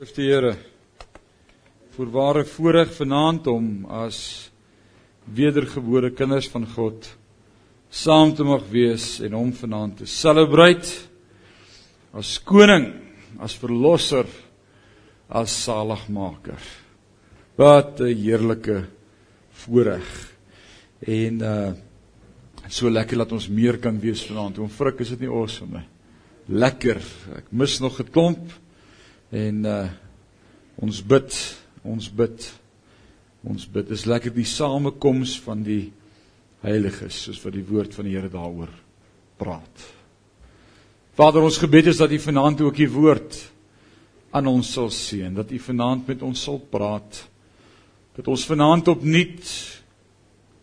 Loof die Here. Voorware voorreg vanaand om as wedergebore kinders van God saam te mag wees en hom vanaand te celebrate as koning, as verlosser, as saligmaker. Wat 'n heerlike voorreg. En uh so lekker dat ons meer kan wees vanaand. Hoe frik is dit nie awesome nie. Lekker. Ek mis nog 'n klomp En uh ons bid, ons bid. Ons bid. Dis lekker die samekoms van die heiliges soos wat die woord van die Here daaroor praat. Vader, ons gebed is dat U vanaand ook U woord aan ons sal seën, dat U vanaand met ons sal praat. Dat ons vanaand opnuut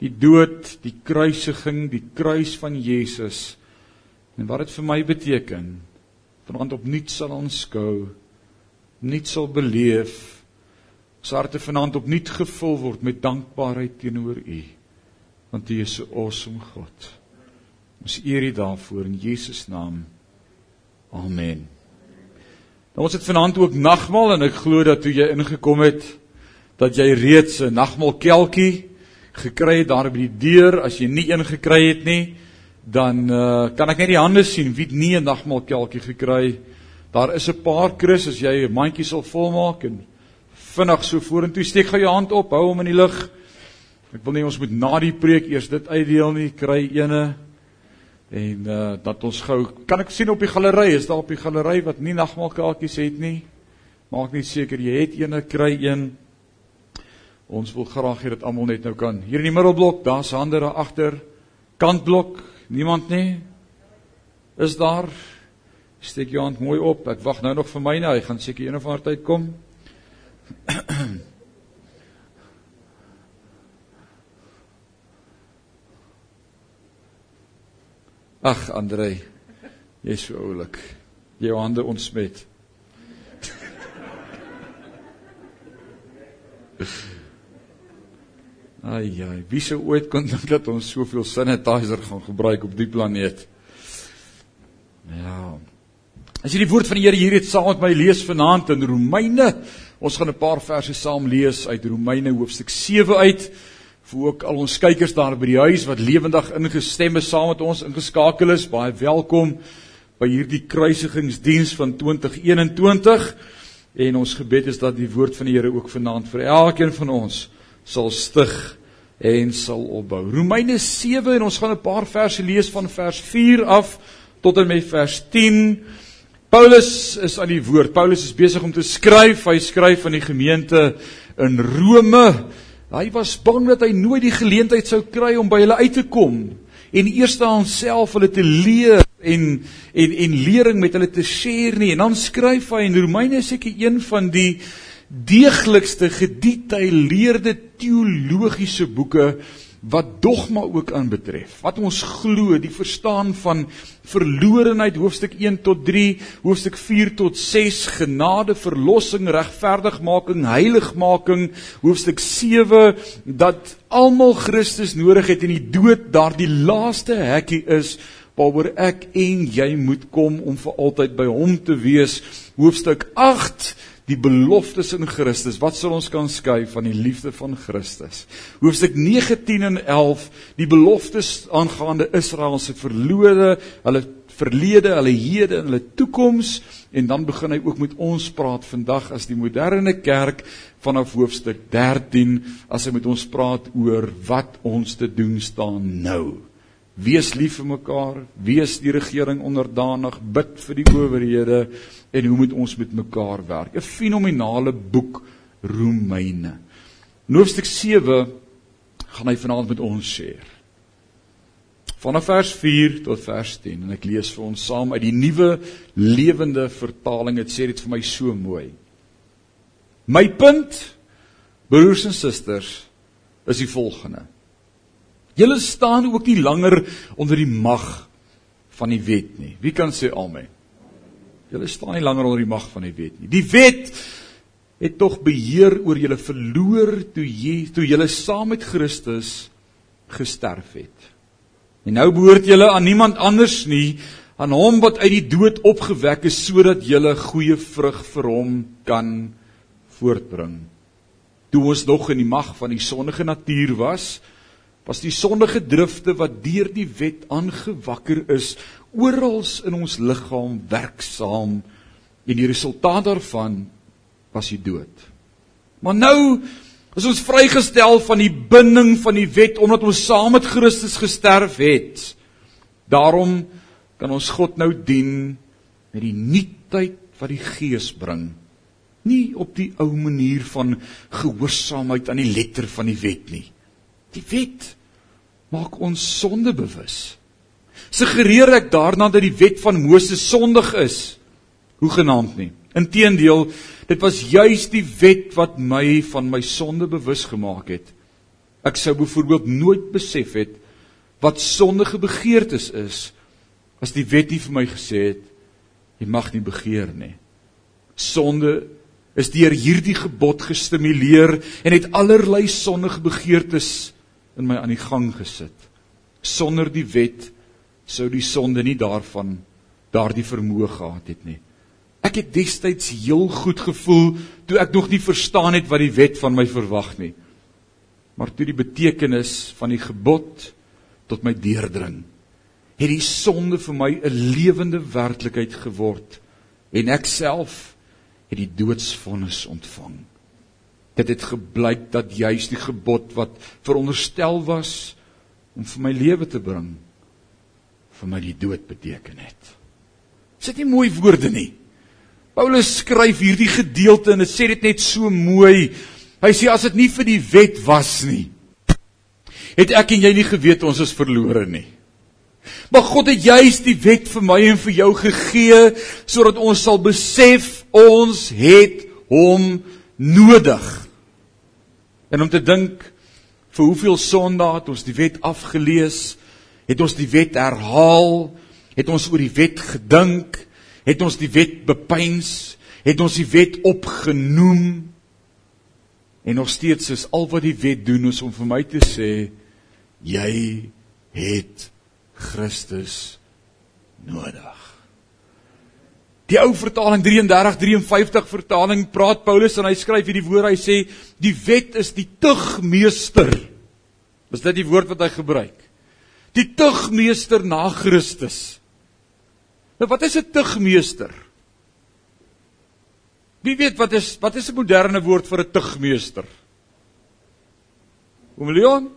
die dood, die kruisiging, die kruis van Jesus en wat dit vir my beteken, vanaand opnuut sal aanskou nuut sal beleef. Ons harte vanaand opnuut gevul word met dankbaarheid teenoor U. Want U is 'n awesome God. Ons eer U daarvoor in Jesus naam. Amen. Nou ons het vanaand ook nagmaal en ek glo dat toe jy ingekom het dat jy reeds 'n nagmaalkelkie gekry het daar by die deur as jy nie een gekry het nie dan uh, kan ek net die hande sien wie nie 'n nagmaalkelkie gekry het Daar is 'n paar Chris as jy 'n mandjie sal volmaak en vinnig so vorentoe steek gou jou hand op, hou hom in die lug. Ek wil nie ons moet na die preek eers dit uitdeel nie, kry ene. En uh dat ons gou kan ek sien op die galery, is daar op die galery wat nie nagmaalkaartjies het nie. Maak net seker jy het eene, kry een. Ons wil graag hê dat almal net nou kan. Hier in die middelblok, daar's hande daar agter. Kantblok, niemand nie. Is daar Steek jou hand mooi op. Ek wag nou nog vir myne. Hy gaan seker een of ander tyd kom. Ag, Andrei. Jy's so oulik. Jou hande ontsmet. Ai ja, wie sou ooit kon dink dat ons soveel sanitizer gaan gebruik op die planeet? Ja. As jy die woord van die Here hier het saam met my lees vanaand in Romeine, ons gaan 'n paar verse saam lees uit Romeine hoofstuk 7 uit vir ook al ons kykers daar by die huis wat lewendig ingestem is saam met ons ingeskakel is, baie welkom by hierdie kruisigingsdiens van 2021. En ons gebed is dat die woord van die Here ook vanaand vir elkeen van ons sal stig en sal opbou. Romeine 7 en ons gaan 'n paar verse lees van vers 4 af tot en met vers 10. Paulus is aan die woord. Paulus is besig om te skryf. Hy skryf aan die gemeente in Rome. Hy was bang dat hy nooit die geleentheid sou kry om by hulle uit te kom en eers aan homself hulle te leer en en en lering met hulle te share nie. En dan skryf hy in Romeine seker een van die deeglikste gedetailleerde teologiese boeke wat dogma ook aanbetref. Wat ons glo, die verstaan van verlorenheid hoofstuk 1 tot 3, hoofstuk 4 tot 6, genade, verlossing, regverdigmaking, heiligmaking, hoofstuk 7 dat almal Christus nodig het en die dood daardie laaste hekkie is waaroor ek en jy moet kom om vir altyd by hom te wees. Hoofstuk 8 die beloftes in Christus. Wat sal ons kan skei van die liefde van Christus? Hoofstuk 19 en 11, die beloftes aangaande Israel se verlore, hulle verlede, hulle hede en hulle toekoms en dan begin hy ook met ons praat vandag as die moderne kerk vanaf hoofstuk 13 as hy met ons praat oor wat ons te doen staan nou. Wees lief vir mekaar, wees die regering onderdanig, bid vir die owerhede en hoe moet ons met mekaar werk? 'n Fenominale boek Romeine. Hoofstuk 7 gaan hy vanaand met ons share. Vanaf vers 4 tot vers 10 en ek lees vir ons saam uit die nuwe lewende vertaling. Dit sê dit vir my so mooi. My punt broers en susters is die volgende. Julle staan ook nie langer onder die mag van die wet nie. Wie kan sê amen? Julle staan nie langer onder die mag van die wet nie. Die wet het tog beheer oor julle verloor toe jy toe julle saam met Christus gesterf het. En nou behoort julle aan niemand anders nie aan hom wat uit die dood opgewek is sodat julle goeie vrug vir hom kan voortbring. Toe ons nog in die mag van die sondige natuur was, was die sondige drifte wat deur die wet aangewakker is, oral in ons liggaam werksaam en die resultaat daarvan was die dood. Maar nou is ons vrygestel van die binding van die wet omdat ons saam met Christus gesterf het. Daarom kan ons God nou dien met die nuutheid wat die Gees bring. Nie op die ou manier van gehoorsaamheid aan die letter van die wet nie. Die wet maak ons sonde bewus. Suggereer ek daarna dat die wet van Moses sondig is? Hoegenaamd nie. Inteendeel, dit was juis die wet wat my van my sonde bewus gemaak het. Ek sou byvoorbeeld nooit besef het wat sondige begeertes is as die wet nie vir my gesê het jy mag nie begeer nie. Sonde is deur hierdie gebod gestimuleer en het allerlei sondige begeertes in my aan die gang gesit. Sonder die wet sou die sonde nie daarvan daardie vermoë gehad het nie. Ek het destyds heel goed gevoel toe ek nog nie verstaan het wat die wet van my verwag nie. Maar toe die betekenis van die gebod tot my deurdring, het die sonde vir my 'n lewende werklikheid geword en ek self het die doodsvonnis ontvang. Dit het gebleik dat juis die gebod wat veronderstel was om vir my lewe te bring vir my die dood beteken het. Sit nie mooi woorde nie. Paulus skryf hierdie gedeelte en dit sê dit net so mooi. Hy sê as dit nie vir die wet was nie, het ek en jy nie geweet ons is verlore nie. Maar God het juis die wet vir my en vir jou gegee sodat ons sal besef ons het hom nodig. En om te dink vir hoeveel sondae het ons die wet afgelees, het ons die wet herhaal, het ons oor die wet gedink, het ons die wet bepeins, het ons die wet opgenoem. En nog steeds is al wat die wet doen is om vir my te sê jy het Christus nodig. Die ou vertaling 33:53 vertaling praat Paulus en hy skryf hierdie woorde hy sê die wet is die tugmeester. Is dit die woord wat hy gebruik? Die tugmeester na Christus. Nou wat is 'n tugmeester? Wie weet wat is wat is 'n moderne woord vir 'n tugmeester? Oom Leon?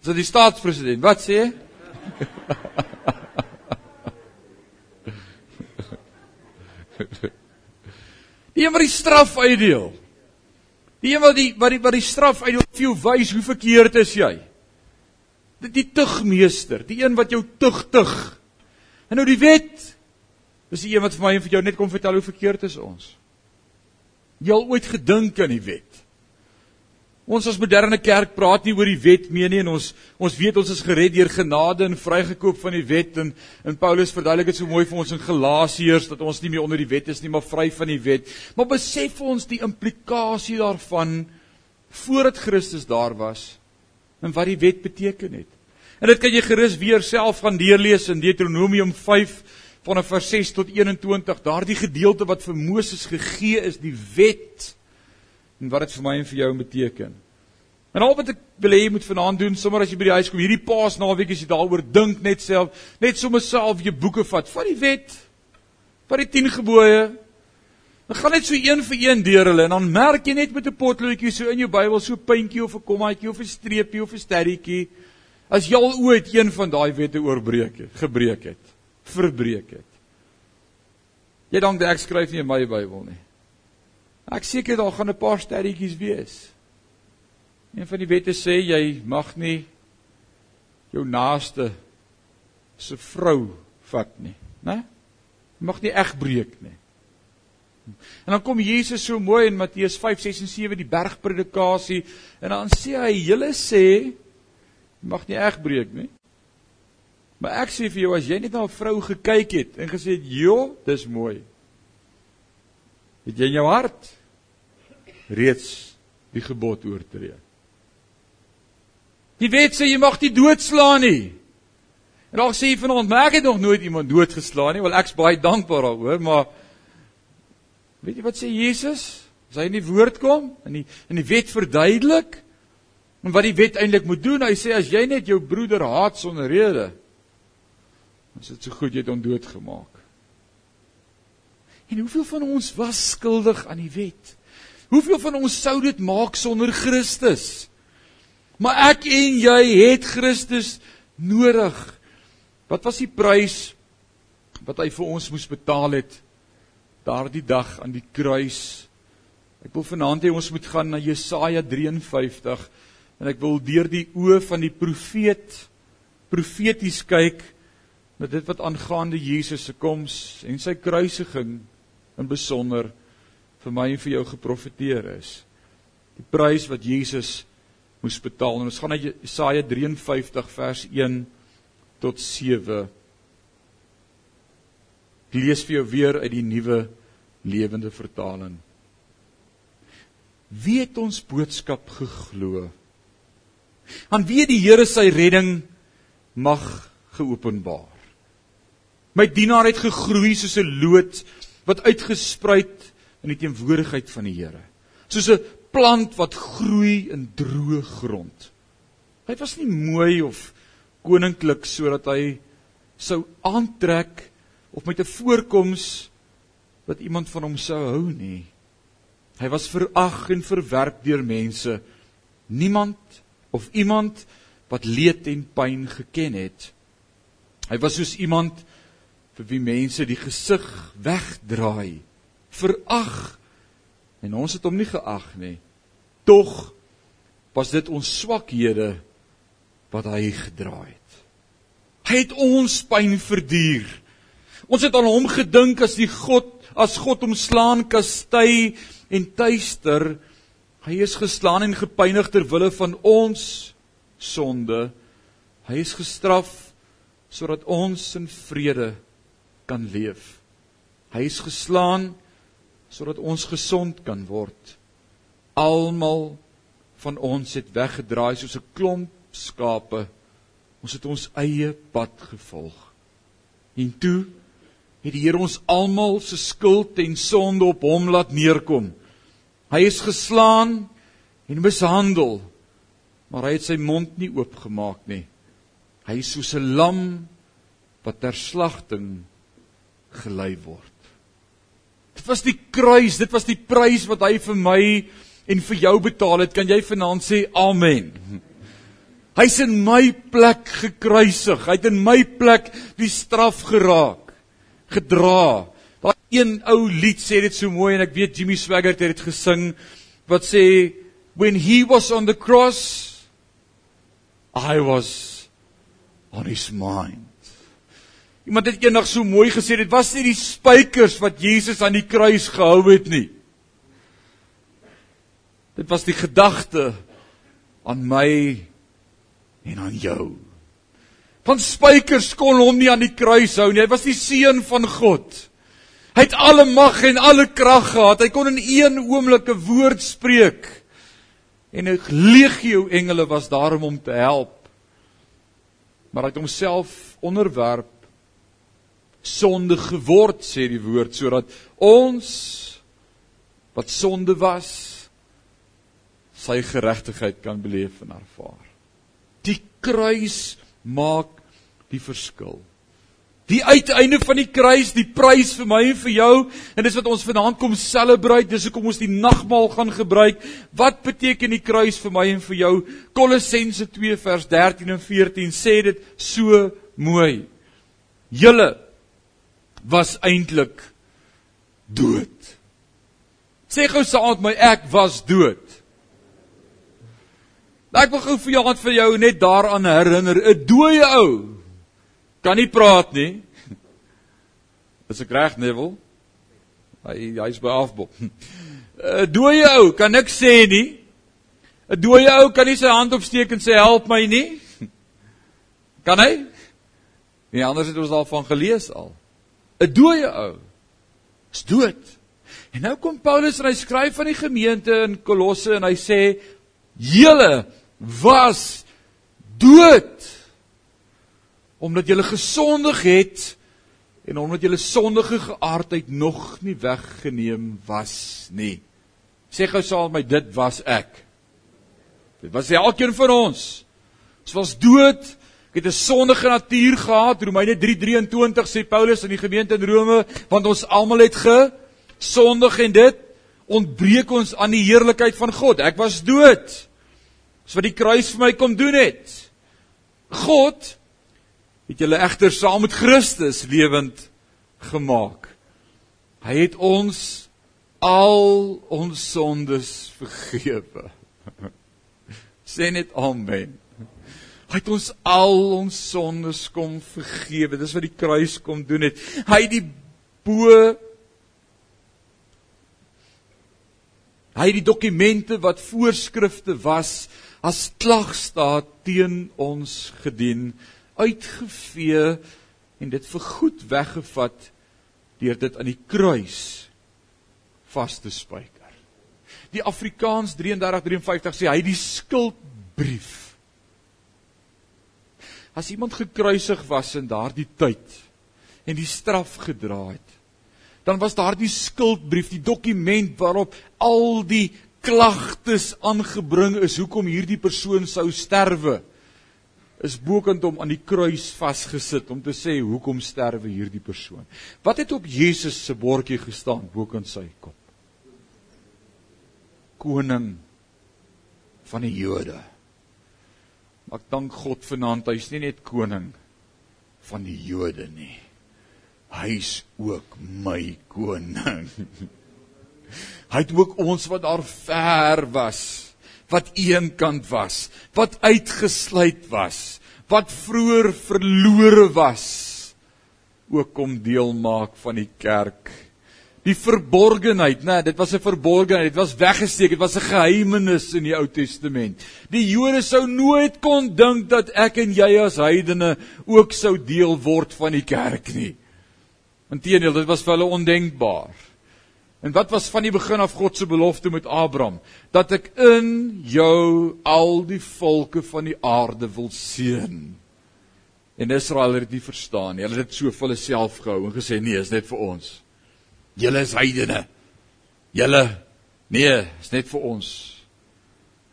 Is dit die staatspresident? Wat sê jy? Die een wat die straf uitdeel. Die een wat die wat die wat die straf uitdeel vir jou wys hoe verkeerd is jy. Dit die tugmeester, die een wat jou tug tug. En nou die wet. Dis die een wat vir my en vir jou net kom vertel hoe verkeerd is ons. Jy al ooit gedink aan die wet? Ons as moderne kerk praat nie oor die wet meer nie en ons ons weet ons is gered deur genade en vrygekoop van die wet en en Paulus verduidelik dit so mooi vir ons in Galasiërs dat ons nie meer onder die wet is nie maar vry van die wet. Maar besef ons die implikasie daarvan voordat Christus daar was en wat die wet beteken het. En dit kan jy gerus weer self gaan deurlees in Deuteronomium 5 vanaf vers 6 tot 21. Daardie gedeelte wat vir Moses gegee is, die wet en wat dit vir my en vir jou beteken. En al wat ek wil hê jy moet vanaand doen, sommer as jy by die huis kom, hierdie Paasnaweek as jy daaroor dink net self, net sommer self jou boeke vat, vat die wet, vat die 10 gebooie. Dan gaan net so een vir een deur hulle en dan merk jy net met 'n potloodjie so in jou Bybel so 'n puntjie of 'n kommaatjie of 'n streepie of 'n sterretjie as jy al ooit een van daai wette oorbreek het, gebreek het, verbreek het. Jy dink ek skryf nie in my Bybel nie. Ek seker daar gaan 'n paar sterretjies wees. Een van die wette sê jy mag nie jou naaste se vrou vat nie, né? Jy mag nie egbreek nie. En dan kom Jesus so mooi in Matteus 5:6 en 7 die bergpredikasie en dan sê hy: "Julle sê mag nie egbreek nie." Maar ek sê vir jou as jy net na 'n vrou gekyk het en gesê het: "Jo, dis mooi." Het jy in jou hart reeds die gebod oortree? Die wet sê jy mag nie doodslaan nie. En dalk sê jy vanaand, "Maar ek het nog nooit iemand doodgeslaan nie." Wel, ek's baie dankbaar daaroor, maar weet jy wat sê Jesus? As hy in die woord kom en die in die wet verduidelik en wat die wet eintlik moet doen, hy sê as jy net jou broeder haat sonder rede, dan is dit so goed jy het hom doodgemaak. En hoeveel van ons was skuldig aan die wet? Hoeveel van ons sou dit maak sonder Christus? Maar ek en jy het Christus nodig. Wat was die prys wat hy vir ons moes betaal het daardie dag aan die kruis? Ek wil vanaand hê ons moet gaan na Jesaja 53 en ek wil deur die oë van die profeet profeties kyk met dit wat aangaande Jesus se koms en sy kruisiging in besonder vir my en vir jou geprofeteer is. Die prys wat Jesus moes betaal. En ons gaan na Jesaja 53 vers 1 tot 7. Ek lees vir jou weer uit die nuwe lewende vertaling. Wie het ons boodskap geglo? Aan wie die Here sy redding mag geopenbaar? My dienaar het gegroei soos 'n loot wat uitgespruit in die teenwoordigheid van die Here. Soos 'n plant wat groei in droë grond. Hy was nie mooi of koninklik sodat hy sou aantrek of met 'n voorkoms wat iemand van hom sou hou nie. Hy was verag en verwerp deur mense. Niemand of iemand wat leed en pyn geken het. Hy was soos iemand vir wie mense die gesig wegdraai, verag en ons het hom nie geag nie. Tog was dit ons swakhede wat hy gedra het. Hy het ons pyn verduur. Ons het aan hom gedink as die God, as God hom slaan, kastei en tuister. Hy is geslaan en gepynig ter wille van ons sonde. Hy is gestraf sodat ons in vrede kan leef. Hy is geslaan sodat ons gesond kan word. Almal van ons het weggedraai soos 'n klomp skape. Ons het ons eie pad gevolg. En toe het die Here ons almal se skuld en sonde op hom laat neerkom. Hy is geslaan en mishandel, maar hy het sy mond nie oopgemaak nie. Hy is soos 'n lam wat ter slagting gelei word. Dit was die kruis, dit was die prys wat hy vir my en vir jou betaal het. Kan jy vanaand sê amen? Hy's in my plek gekruisig. Hy het in my plek die straf geraak, gedra. Daar een ou lied sê dit so mooi en ek weet Jimmy Swaggart het dit gesing wat sê when he was on the cross I was on his mind. Iemand het eendag so mooi gesê dit was nie die spykers wat Jesus aan die kruis gehou het nie. Dit was die gedagte aan my en aan jou. Van spykers kon hom nie aan die kruis hou nie. Hy was die seun van God. Hy het alle mag en alle krag gehad. Hy kon in een oomblik 'n woord spreek. En 'n legio engele was daar om hom te help. Maar hy het homself onderwerp sonde geword sê die woord sodat ons wat sonde was sy geregtigheid kan beleef en ervaar. Die kruis maak die verskil. Die uiteinde van die kruis, die prys vir my en vir jou, en dis wat ons vanaand kom celebrate, dis hoekom ons die nagmaal gaan gebruik. Wat beteken die kruis vir my en vir jou? Kolossense 2 vers 13 en 14 sê dit so mooi. Julle was eintlik dood. Sê gou met my ek was dood. Ek wil gou vir jou aan vir jou net daaraan herinner, 'n dooie ou kan nie praat nie. Is ek reg, Neville? Hy hy's by afbop. 'n Dooie ou kan niks sê nie. 'n Dooie ou kan nie sy hand opsteek en sê help my nie. Kan hy? Nee, anders het ons al van gelees al. 'n Dooie ou is dood. En nou kom Paulus en hy skryf van die gemeente in Kolosse en hy sê julle was dood. omdat julle gesondig het en omdat julle sondige geaardheid nog nie weggeneem was nie. Sê gou saam met my dit was ek. Dit was elkeen van ons. Ons was dood. Ek het 'n sondige natuur gehad. Romeine 3:23 sê Paulus in die gemeente in Rome, want ons almal het gesondig en dit ontbreek ons aan die heerlikheid van God. Ek was dood. Dis wat die kruis vir my kom doen het. God het julle egter saam met Christus lewend gemaak. Hy het ons al ons sondes vergewe. Sê net amen. Hy het ons al ons sondes kom vergewe. Dis wat die kruis kom doen het. Hy het die bo Hy het die dokumente wat voorskrifte was as klagstaat teen ons gedien uitgevee en dit vergoed weggevat deur dit aan die kruis vas te spyker. Die Afrikaans 33:53 sê hy die skuldbrief. As iemand gekruisig was in daardie tyd en die straf gedra het, dan was daardie skuldbrief die dokument waarop al die klagtes aangebring is hoekom hierdie persoon sou sterwe is bokant hom aan die kruis vasgesit om te sê hoekom sterwe hierdie persoon. Wat het op Jesus se bordjie gestaan bokant sy kop? Koning van die Jode. Maar ek dank God vanaand hy's nie net koning van die Jode nie. Hy's ook my koning. Hy het ook ons wat daar ver was wat eenkant was, wat uitgesluit was, wat vroeër verlore was, ook kom deel maak van die kerk. Die verborgenheid, né, dit was 'n verborgenheid, dit was weggesteek, dit was 'n geheimenis in die Ou Testament. Die Jode sou nooit kon dink dat ek en jy as heidene ook sou deel word van die kerk nie. Inteendeel, dit was vir hulle ondenkbaar. En wat was van die begin af God se belofte met Abraham? Dat ek in jou al die volke van die aarde wil seën. En Israel het dit nie verstaan nie. Hulle het dit so vir hulle self gehou en gesê nee, is net vir ons. Julle is heidene. Julle nee, is net vir ons.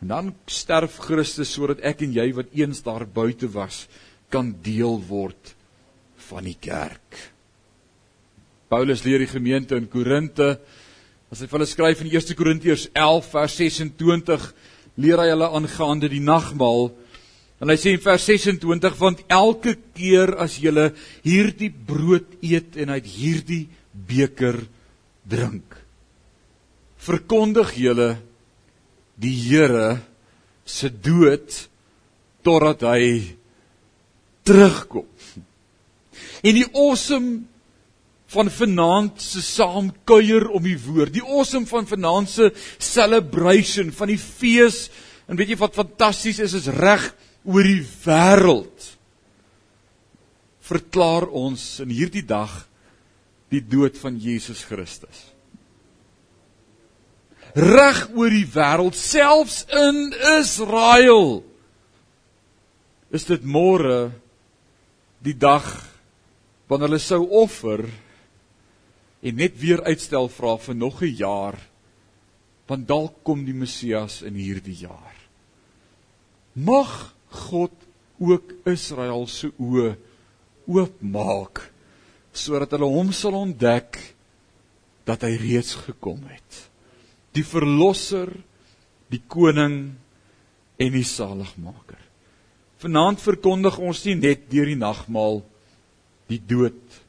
En dan sterf Christus sodat ek en jy wat eens daar buite was, kan deel word van die kerk. Paulus leer die gemeente in Korinte as hy vir hulle skryf in 1 Korintiërs 11 vers 26 leer hy hulle aangaande die nagmaal en hy sê in vers 26 want elke keer as julle hierdie brood eet en uit hierdie beker drink verkondig julle die Here se dood totdat hy terugkom en die awesome van vanaand se saam kuier om die woord. Die awesome van vanaand se celebration van die fees. En weet jy wat fantasties is is reg oor die wêreld. Verklaar ons in hierdie dag die dood van Jesus Christus. Reg oor die wêreld, selfs in Israel. Is dit môre die dag wanneer hulle sou offer en net weer uitstel vra vir nog 'n jaar want dalk kom die Messias in hierdie jaar. Mag God ook Israel se oë oopmaak sodat hulle hom sal ontdek dat hy reeds gekom het. Die verlosser, die koning en die saligmaker. Vanaand verkondig ons nie net deur die nagmaal die dood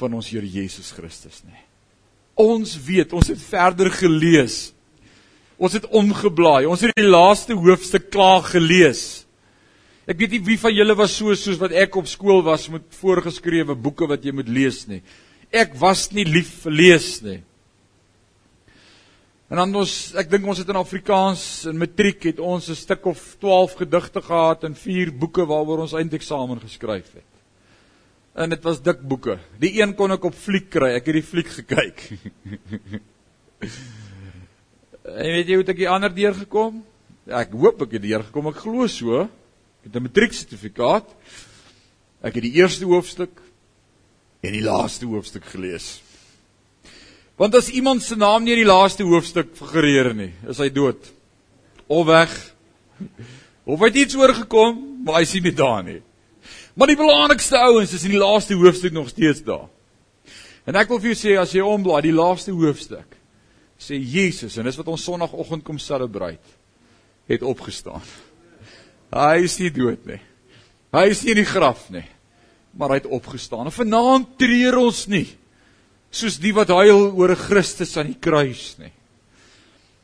van ons Here Jesus Christus nie. Ons weet, ons het verder gelees. Ons het omgeblaai. Ons het die laaste hoofstuk klaar gelees. Ek weet nie wie van julle was so soos wat ek op skool was met voorgeskrewe boeke wat jy moet lees nie. Ek was nie lief vir lees nie. En ons ek dink ons het in Afrikaans in matriek het ons 'n stuk of 12 gedigte gehad en 4 boeke waaroor ons eindeksamen geskryf het en dit was dik boeke. Die een kon ek op fliek kry. Ek het die fliek gekyk. en weet jy hoe het ek die ander deurgekom? Ek hoop ek het deurgekom. Ek glo so. Ek het 'n matrieksertifikaat. Ek het die eerste hoofstuk en die laaste hoofstuk gelees. Want as iemand se naam nie in die laaste hoofstuk figureer nie, is hy dood. Of weg. Of het iets oorgekom, maar hy sien nie daar nie. Maar die belangrikste ouens is in die laaste hoofstuk nog steeds daar. En ek wil vir jou sê as jy omblaai die laaste hoofstuk sê Jesus en dis wat ons sonoggend kom celebrate het opgestaan. Hy is nie dood nie. Hy is nie in die graf nie. Maar hy het opgestaan. En vanaand treur ons nie soos die wat huil oor 'n Christus aan die kruis nie.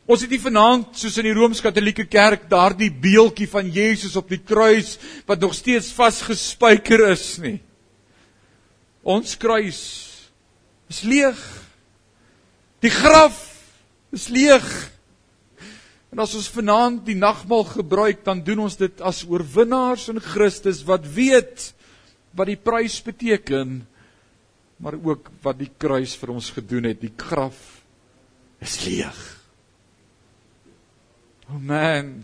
Ons het nie vanaand soos in die Rooms-Katolieke Kerk daardie beeldjie van Jesus op die kruis wat nog steeds vasgespijker is nie. Ons kruis is leeg. Die graf is leeg. En as ons vanaand die nagmaal gebruik, dan doen ons dit as oorwinnaars in Christus wat weet wat die prys beteken maar ook wat die kruis vir ons gedoen het. Die graf is leeg. Oh man.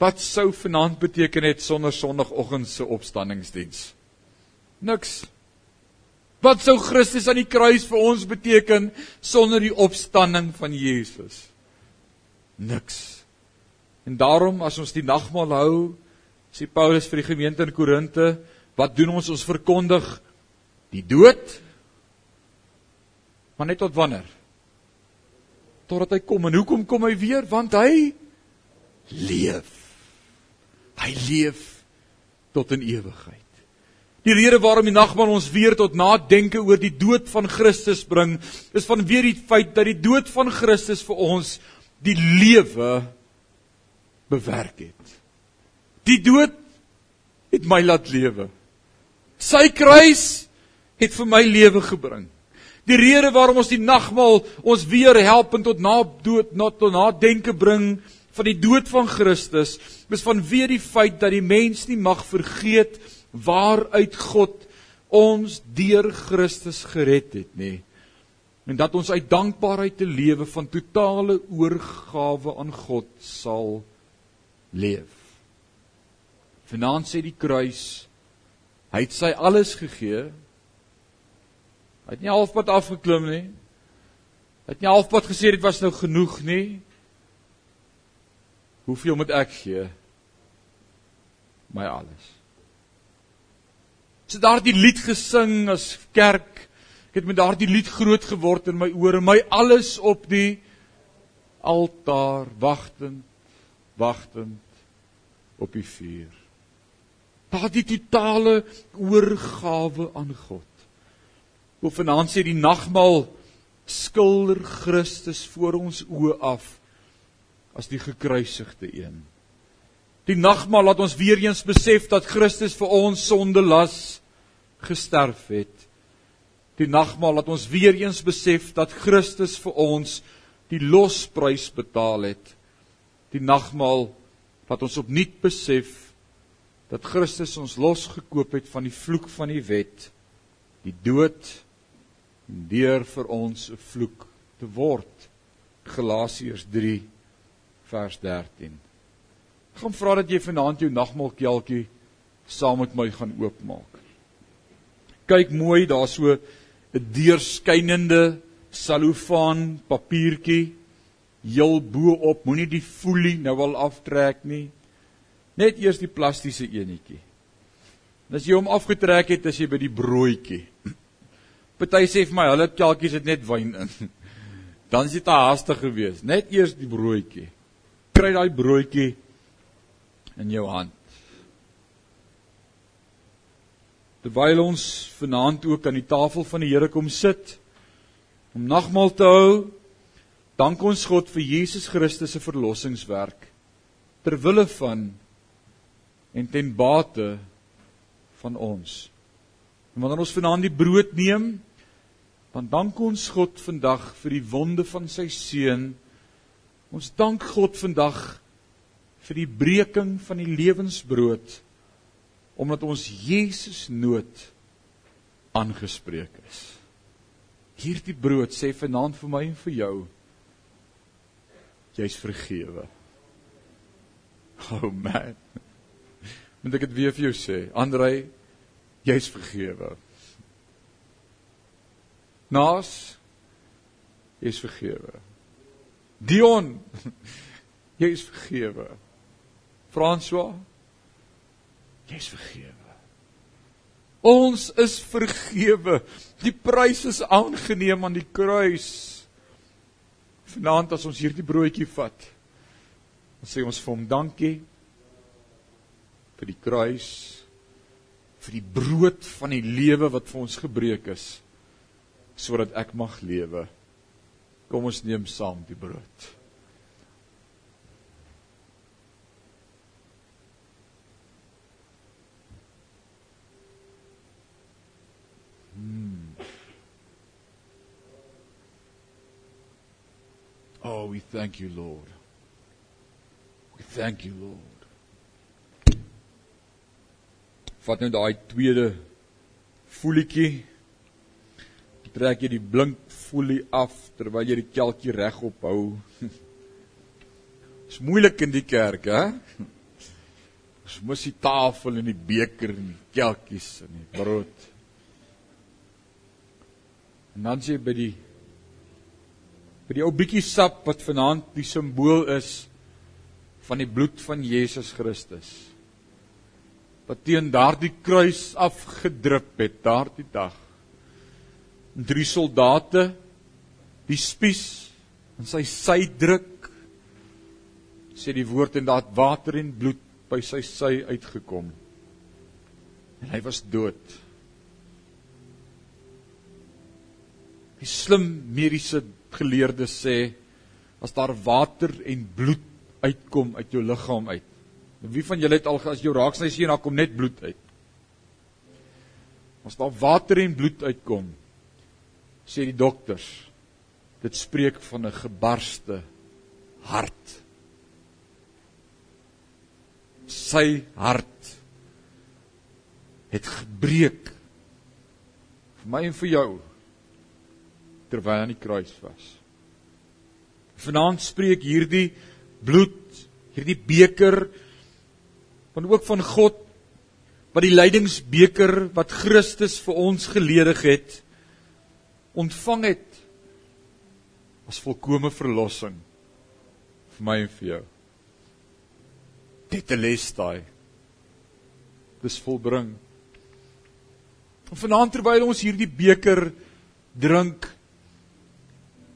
Wat sou vanaand beteken het sonder sonoggend se opstanningsdiens? Niks. Wat sou Christus aan die kruis vir ons beteken sonder die opstanding van Jesus? Niks. En daarom as ons die nagmaal hou, sê Paulus vir die gemeente in Korinte, wat doen ons? Ons verkondig die dood maar net tot wanneer? Totdat hy kom. En hoekom kom hy weer? Want hy leef. Hy leef tot in ewigheid. Die rede waarom die nagmaal ons weer tot nadenke oor die dood van Christus bring is vanweer die feit dat die dood van Christus vir ons die lewe bewerk het die dood het my laat lewe sy kruis het vir my lewe gebring. Die rede waarom ons die nagmaal ons weer help en tot na dood, na tot nadenke bring van die dood van Christus, is vanweë die feit dat die mens nie mag vergeet waaruit God ons deur Christus gered het nie. En dat ons uit dankbaarheid te lewe van totale oorgawe aan God sal leef. Vanaand sê die kruis, hy het sy alles gegee Hy het nie halfpad afgeklim nie. Hy het nie halfpad gesê dit was nou genoeg nie. Hoeveel moet ek gee? My alles. Sit daardie lied gesing as kerk. Ek het met daardie lied groot geword in my ore, my alles op die altaar wagtend, wagtend op die vuur. Daardie totale oorgawe aan God. Hoe vanaand sê die nagmaal skilder Christus voor ons oë af as die gekruisigde een. Die nagmaal laat ons weer eens besef dat Christus vir ons sondelas gesterf het. Die nagmaal laat ons weer eens besef dat Christus vir ons die losprys betaal het. Die nagmaal laat ons opnuut besef dat Christus ons losgekoop het van die vloek van die wet, die dood deur vir ons 'n vloek te word. Galasiërs 3 vers 13. Ek gaan vra dat jy vanaand jou nagmaalkelkie saam met my gaan oopmaak. Kyk mooi, daar's so 'n deurskynende salofaan papiertjie heel bo op. Moenie die folie nou al aftrek nie. Net eers die plastiese enetjie. As jy hom afgetrek het, as jy by die broodjie. Party sê vir my, hulle kelkies het net wyn in. Dan is dit haastig geweest. Net eers die broodjie. Kry daai broodjie in jou hand. Terwyl ons vanaand ook aan die tafel van die Here kom sit om nagmaal te hou, dank ons God vir Jesus Christus se verlossingswerk ter wille van en ten bate van ons. En wanneer ons vanaand die brood neem, dan dank ons God vandag vir die wonde van sy seun. Ons dank God vandag vir die breking van die lewensbrood omdat ons Jesus nood aangespreek is. Hierdie brood sê vanaand vir my en vir jou jy's vergewe. Oh man. Moet ek dit weer vir jou sê? Andrei, Jy's vergewe. Naas jy's vergewe. Dion jy's vergewe. François jy's vergewe. Ons is vergewe. Die prys is aangeneem aan die kruis. Vanaand as ons hierdie broodjie vat, dan sê ons vir hom dankie vir die kruis vir die brood van die lewe wat vir ons gebreek is sodat ek mag lewe. Kom ons neem saam die brood. Oh, we thank you, Lord. We thank you, Lord. vat nou daai tweede voelietjie. Trek jy die blink voelie af terwyl jy die kelkie regop hou. Dis moeilik in die kerk, hè? Ons moet die tafel en die beker en die kelkies en die brood. En dan sê by die by die ou bietjie sap wat vanaand die simbool is van die bloed van Jesus Christus wat teen daardie kruis afgedrup het daardie dag. En drie soldate die spies in sy sy druk sê die woord en daad water en bloed by sy sy uitgekom. En hy was dood. Die slim mediese geleerdes sê as daar water en bloed uitkom uit jou liggaam uit Wie van julle het al as jou raaksny sien dan kom net bloed uit. As daar water en bloed uitkom, sê die dokters, dit spreek van 'n gebarste hart. Sy hart het gebreek vir my en vir jou terwyl hy aan die kruis was. Vanaand spreek hierdie bloed, hierdie beker want ook van God wat die lydingsbeker wat Christus vir ons geledig het ontvang het as volkomme verlossing vir my en vir jou. Dit les daai. Dis volbring. Vanaand terwyl ons hierdie beker drink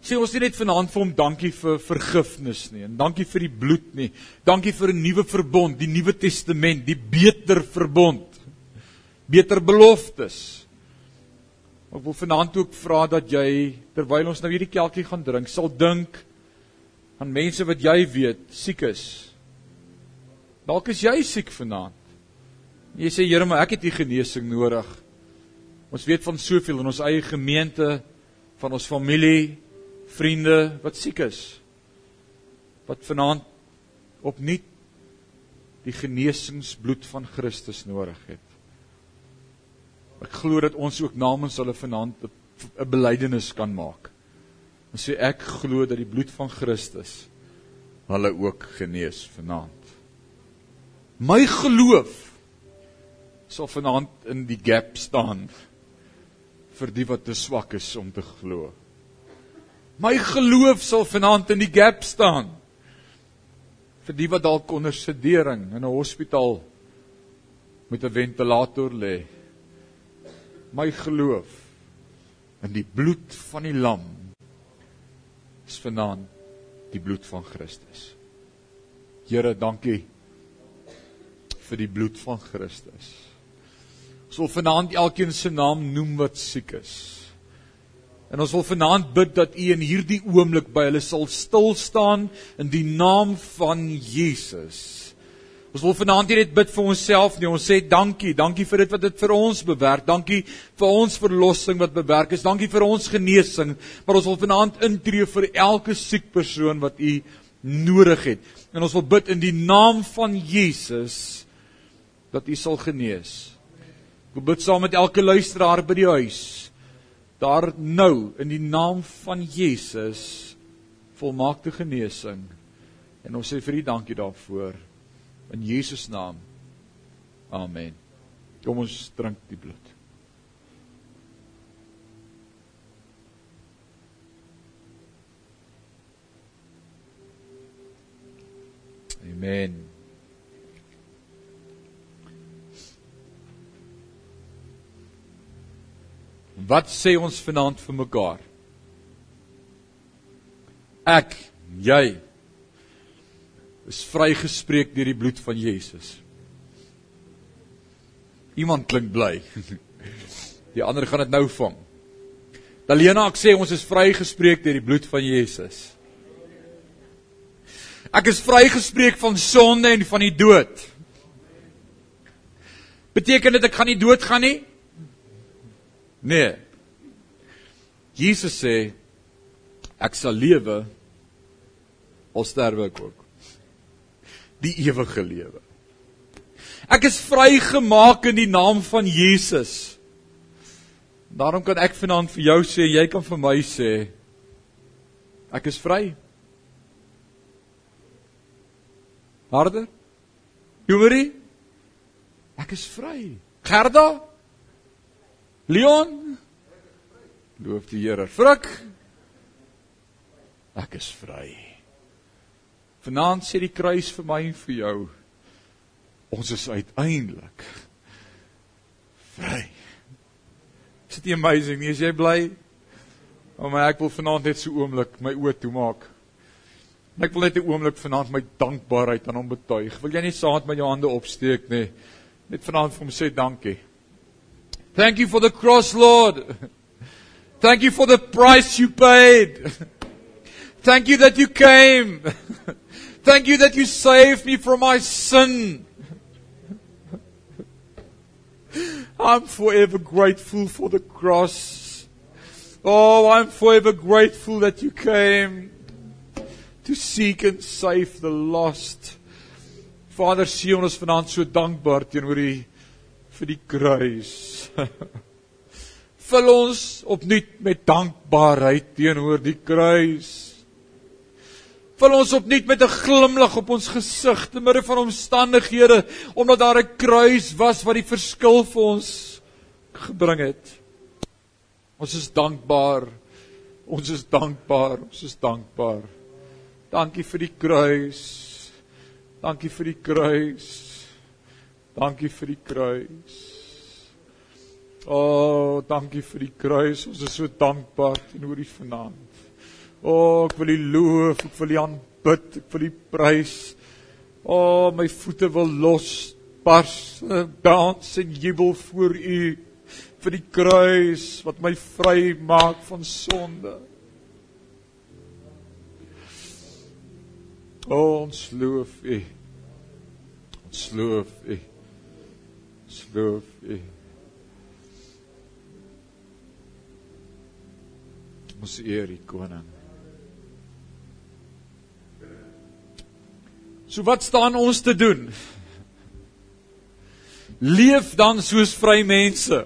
sê ons nie net vanaand vir hom dankie vir vergifnis nie en dankie vir die bloed nie. Dankie vir 'n nuwe verbond, die Nuwe Testament, die beter verbond. Beter beloftes. Ek wil vanaand ook vra dat jy terwyl ons nou hierdie kelkie gaan drink, sal dink aan mense wat jy weet siek is. Dalk is jy siek vanaand. Jy sê Here, maar ek het u genesing nodig. Ons weet van soveel in ons eie gemeente, van ons familie, vriende wat siek is wat vanaand opnuut die genesingsbloed van Christus nodig het. Ek glo dat ons ook namens hulle vanaand 'n belydenis kan maak. Ons sê ek glo dat die bloed van Christus hulle ook genees vanaand. My geloof sal vanaand in die gap staan vir die wat te swak is om te glo. My geloof sal vanaand in die gap staan vir die wat dalk onder sedering in 'n hospitaal met 'n ventilator lê. My geloof in die bloed van die lam is vanaand die bloed van Christus. Here, dankie vir die bloed van Christus. Ons wil vanaand elkeen se naam noem wat siek is. En ons wil vanaand bid dat U in hierdie oomblik by hulle sal stil staan in die naam van Jesus. Ons wil vanaand nie net bid vir onsself nie, ons sê dankie, dankie vir dit wat dit vir ons bewerk. Dankie vir ons verlossing wat bewerk is. Dankie vir ons genesing. Maar ons wil vanaand intree vir elke siek persoon wat U nodig het. En ons wil bid in die naam van Jesus dat U sal genees. Ek bid saam met elke luisteraar by die huis daar nou in die naam van Jesus volmaakte genesing. En ons sê vir U dankie daarvoor in Jesus naam. Amen. Kom ons drink die bloed. Amen. Wat sê ons vanaand vir mekaar? Ek, jy is vrygespreek deur die bloed van Jesus. Iemand klink bly. Die ander gaan dit nou vang. Dalena ek sê ons is vrygespreek deur die bloed van Jesus. Ek is vrygespreek van sonde en van die dood. Beteken dit ek gaan nie doodgaan nie? Nee. Jesus sê ek sal lewe al sterwe ek ook. Die ewige lewe. Ek is vrygemaak in die naam van Jesus. Daarom kan ek vanaand vir jou sê, jy kan vir my sê ek is vry. Harder? Joerie? Ek is vry. Gerda? Leon? Loof die Here. Frik? Ek is vry. Vanaand sê die kruis vir my en vir jou ons is uiteindelik vry. Is dit amazing? Nie is jy bly? Oh my ek wil vanaand net so oomblik my oë toemaak. Ek wil net 'n oomblik vanaand my dankbaarheid aan hom betuig. Wil jy net saam met jou hande opsteek? Nee? Net vanaand vir hom sê dankie. Thank you for the cross, Lord. Thank you for the price you paid. Thank you that you came. Thank you that you saved me from my sin. I'm forever grateful for the cross. Oh, I'm forever grateful that you came to seek and save the lost. Vader, sien ons vanaand so dankbaar teenoor vir die kruis. Vul ons opnuut met dankbaarheid teenoor die kruis. Vul ons opnuut met 'n glimlag op ons gesig te midde van omstandighede omdat daar 'n kruis was wat die verskil vir ons gebring het. Ons is dankbaar. Ons is dankbaar. Ons is dankbaar. Dankie vir die kruis. Dankie vir die kruis. Dankie vir die kruis. O, oh, dankie vir die kruis. Ons is so dankbaar teenoor U vanaand. O, oh, ek wil U loof, ek wil U aanbid, ek wil U prys. O, oh, my voete wil los bars, dans en jubel voor U vir die kruis wat my vry maak van sonde. O, ons loof U. Ons loof U. Ons loof U. Ons eer U koning. So wat staan ons te doen? Leef dan soos vry mense.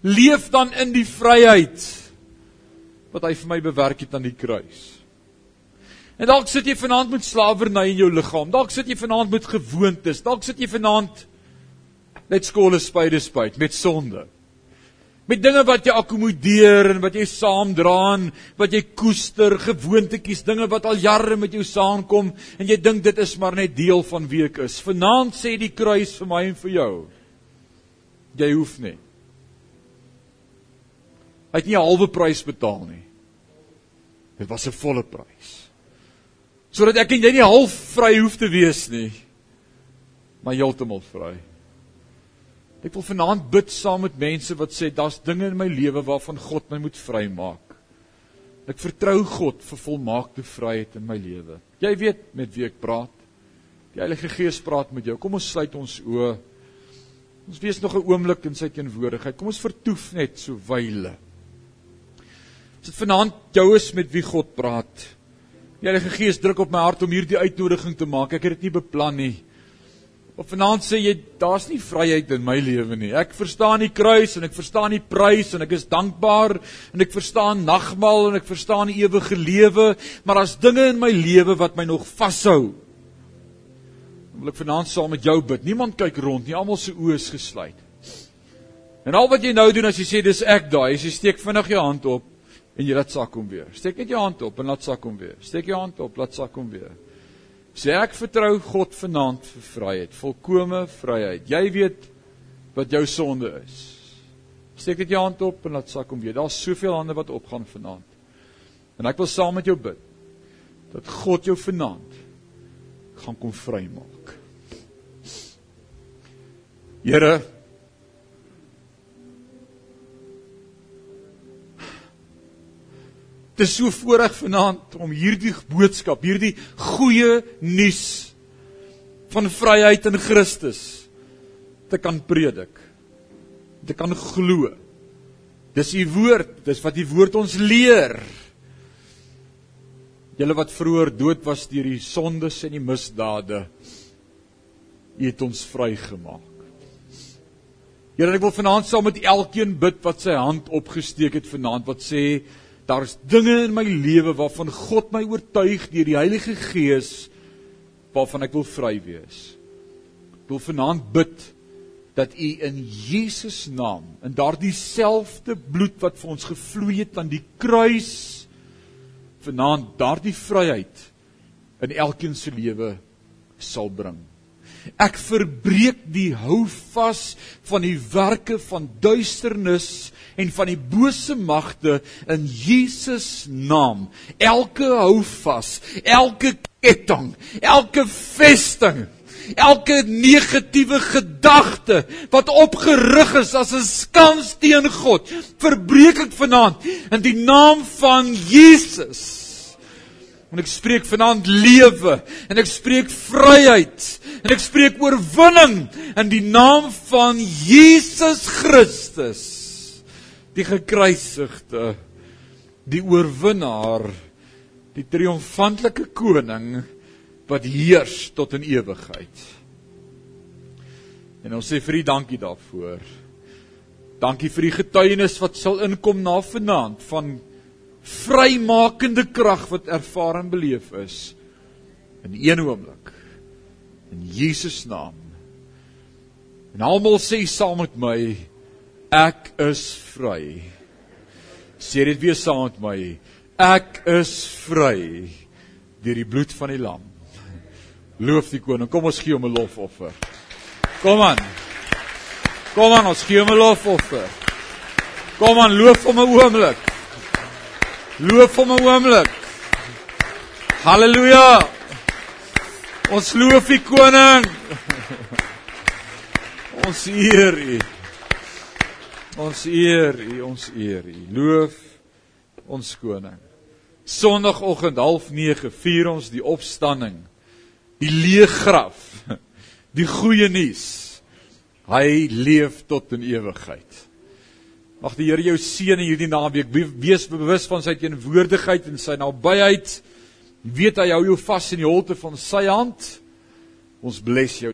Leef dan in die vryheid wat hy vir my bewerk het aan die kruis. En dalk sit jy vanaand met slawerny in jou liggaam. Dalk sit jy vanaand met gewoontes. Dalk sit jy vanaand a spade a spade met sonde met dinge wat jy akkommodeer en wat jy saamdra en wat jy koester, gewoontetjies, dinge wat al jare met jou saamkom en jy dink dit is maar net deel van wie ek is. Vanaand sê die kruis vir my en vir jou. Jy hoef nie. Hy het nie 'n halwe prys betaal nie. Dit was 'n volle prys. Sodat ek en jy nie half vry hoef te wees nie, maar heeltemal vry. Ek wil vanaand bid saam met mense wat sê daar's dinge in my lewe waarvan God my moet vrymaak. Ek vertrou God vir volmaakte vryheid in my lewe. Jy weet met wie ek praat. Die Heilige Gees praat met jou. Kom ons sluit ons oë. Ons wees nog 'n oomblik in sy teenwoordigheid. Kom ons vertoef net so wyle. As dit vanaand jou is met wie God praat. Die Heilige Gees druk op my hart om hierdie uitnodiging te maak. Ek het dit nie beplan nie. Of vanaand sê jy daar's nie vryheid in my lewe nie. Ek verstaan die kruis en ek verstaan die prys en ek is dankbaar en ek verstaan nagmaal en ek verstaan ewige lewe, maar daar's dinge in my lewe wat my nog vashou. Wil ek vanaand saam met jou bid. Niemand kyk rond nie, almal se oë is gesluit. En al wat jy nou doen as jy sê dis ek daai, is jy steek vinnig jou hand op en jy laat sak hom weer. Steek net jou hand op en laat sak hom weer. Steek jou hand op, laat sak hom weer. Sê ek vertrou God vanaand vir vryheid, volkomme vryheid. Jy weet wat jou sonde is. Steek dit jou hand op en laat sak hom weer. Daar's soveel hande wat opgaan vanaand. En ek wil saam met jou bid dat God jou vanaand gaan kom vrymaak. Here Dit is so voorreg vanaand om hierdie boodskap, hierdie goeie nuus van vryheid in Christus te kan predik. Te kan glo. Dis u woord, dis wat u woord ons leer. Julle wat vroeër dood was deur die sondes en die misdade, u het ons vrygemaak. Here, ek wil vanaand saam met elkeen bid wat sy hand opgesteek het vanaand wat sê daar's dinge in my lewe waarvan God my oortuig deur die Heilige Gees waarvan ek wil vry wees. Ek wil vanaand bid dat U in Jesus naam in daardie selfde bloed wat vir ons gevloei het aan die kruis vanaand daardie vryheid in elkeen se lewe sal bring. Ek verbreek die houvas van die werke van duisternis en van die bose magte in Jesus naam. Elke houvas, elke ketting, elke vesting, elke negatiewe gedagte wat opgerig is as 'n skans teen God, verbreek ek vanaand in die naam van Jesus. En ek spreek vanaand lewe en ek spreek vryheid en ek spreek oorwinning in die naam van Jesus Christus die gekruisigde die oorwinnaar die triomfantelike koning wat heers tot in ewigheid. En ons sê vir U dankie daarvoor. Dankie vir die getuienis wat sal inkom na vanaand van vrymakende krag wat ervaar en beleef is in een oomblik in Jesus naam. En almal sê saam met my ek is vry. Sê dit weer saam met my ek is vry deur die bloed van die lam. Loof die koning. Kom ons gee hom 'n lofoffer. Kom aan. Kom aan, ons gee hom 'n lofoffer. Kom aan, loof hom 'n oomblik. Loof hom 'n oomblik. Halleluja. Ons loof die koning. Ons eer U. Ons eer U, ons eer U. Loof ons koning. Sondagoggend 09:30 vier ons die opstanding. Die leë graf. Die goeie nuus. Hy leef tot in ewigheid. Mag die Here jou seën in hierdie naweek. Wees bewus van sy teenwoordigheid en sy nabyheid. Weet hy hou jou vas in die holte van sy hand. Ons bless jou.